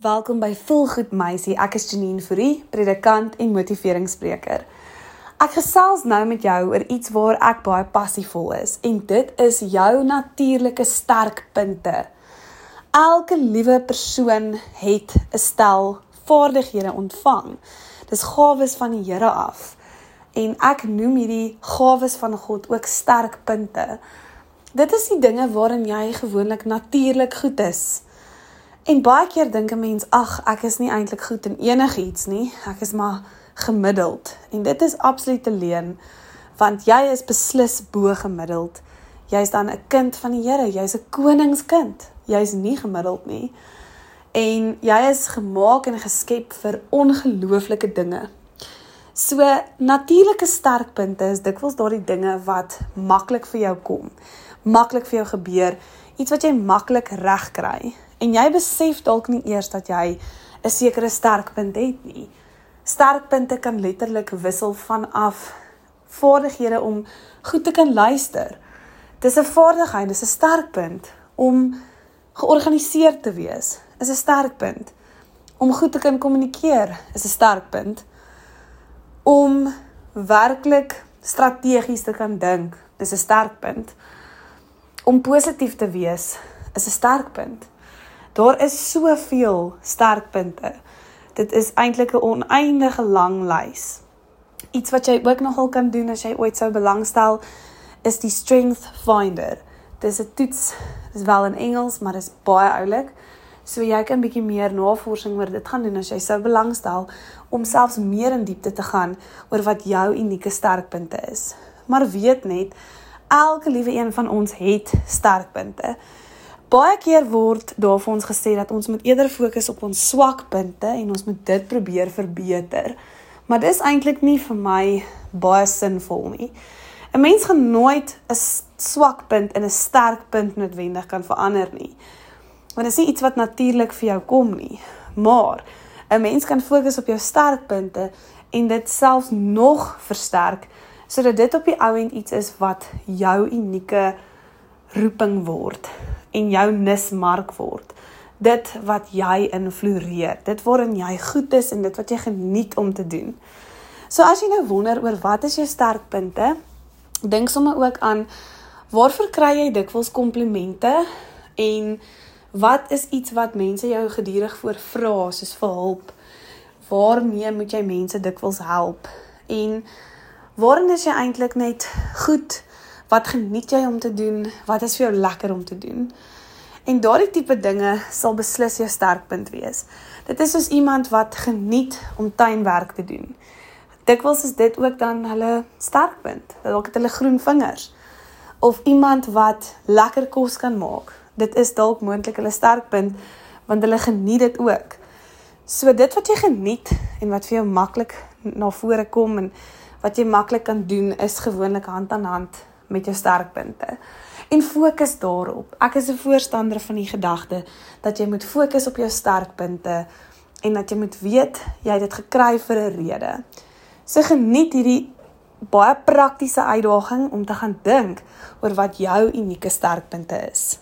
Welkom by Volgoed Meisie. Ek is Janine Fourie, predikant en motiveringsspreker. Ek gesels nou met jou oor iets waar ek baie passievol is en dit is jou natuurlike sterkpunte. Elke liewe persoon het 'n stel vaardighede ontvang. Dis gawes van die Here af. En ek noem hierdie gawes van God ook sterkpunte. Dit is die dinge waarin jy gewoonlik natuurlik goed is. En baie keer dink 'n mens, ag, ek is nie eintlik goed in enigiets nie. Ek is maar gemiddeld. En dit is absoluut te leen, want jy is beslis bo gemiddeld. Jy's dan 'n kind van die Here, jy's 'n koningskind. Jy's nie gemiddeld nie. En jy is gemaak en geskep vir ongelooflike dinge. So natuurlike sterkpunte is dikwels daardie dinge wat maklik vir jou kom. Maklik vir jou gebeur, iets wat jy maklik regkry en jy besef dalk nie eers dat jy 'n sekere sterkpunt het nie. Sterkpunte kan letterlik wissel vanaf vaardighede om goed te kan luister. Dis 'n vaardigheid, dis 'n sterkpunt om georganiseerd te wees. Is 'n sterkpunt om goed te kan kommunikeer, is 'n sterkpunt om werklik strategies te kan dink, is 'n sterkpunt. Om positief te wees, is 'n sterkpunt. Daar is soveel sterkpunte. Dit is eintlik 'n oneindige lang lys. Iets wat jy ook nogal kan doen as jy ooit sou belangstel is die Strength Finder. Dis 'n toets, dis wel in Engels, maar dit is baie oulik. So jy kan 'n bietjie meer navorsing oor dit gaan doen as jy sou belangstel om selfs meer in diepte te gaan oor wat jou unieke sterkpunte is. Maar weet net, elke liewe een van ons het sterkpunte. Baie keer word daar vir ons gesê dat ons moet eerder fokus op ons swakpunte en ons moet dit probeer verbeter. Maar dis eintlik nie vir my baie sinvol nie. 'n Mens gaan nooit 'n swakpunt in 'n sterkpunt noodwendig kan verander nie. Want dit is nie iets wat natuurlik vir jou kom nie. Maar 'n mens kan fokus op jou sterkpunte en dit selfs nog versterk sodat dit op die ou end iets is wat jou unieke roeping word en jou nismark word. Dit wat jy invloreer, dit waarin jy goed is en dit wat jy geniet om te doen. So as jy nou wonder oor wat is jou sterkpunte, dink sommer ook aan waarvoor kry jy dikwels komplimente en wat is iets wat mense jou gedurig voor vra soos vir hulp? Waarmee moet jy mense dikwels help? En waarin is jy eintlik net goed? Wat geniet jy om te doen? Wat is vir jou lekker om te doen? En daardie tipe dinge sal beslis jou sterkpunt wees. Dit is soos iemand wat geniet om tuinwerk te doen. Dikwels is dit ook dan hulle sterkpunt. Dalk het hulle groen vingers. Of iemand wat lekker kos kan maak. Dit is dalk moontlik hulle sterkpunt want hulle geniet dit ook. So dit wat jy geniet en wat vir jou maklik na vore kom en wat jy maklik kan doen is gewoonlik hand aan hand met jou sterkpunte. En fokus daarop. Ek is 'n voorstander van die gedagte dat jy moet fokus op jou sterkpunte en dat jy moet weet jy het dit gekry vir 'n rede. So geniet hierdie baie praktiese uitdaging om te gaan dink oor wat jou unieke sterkpunte is.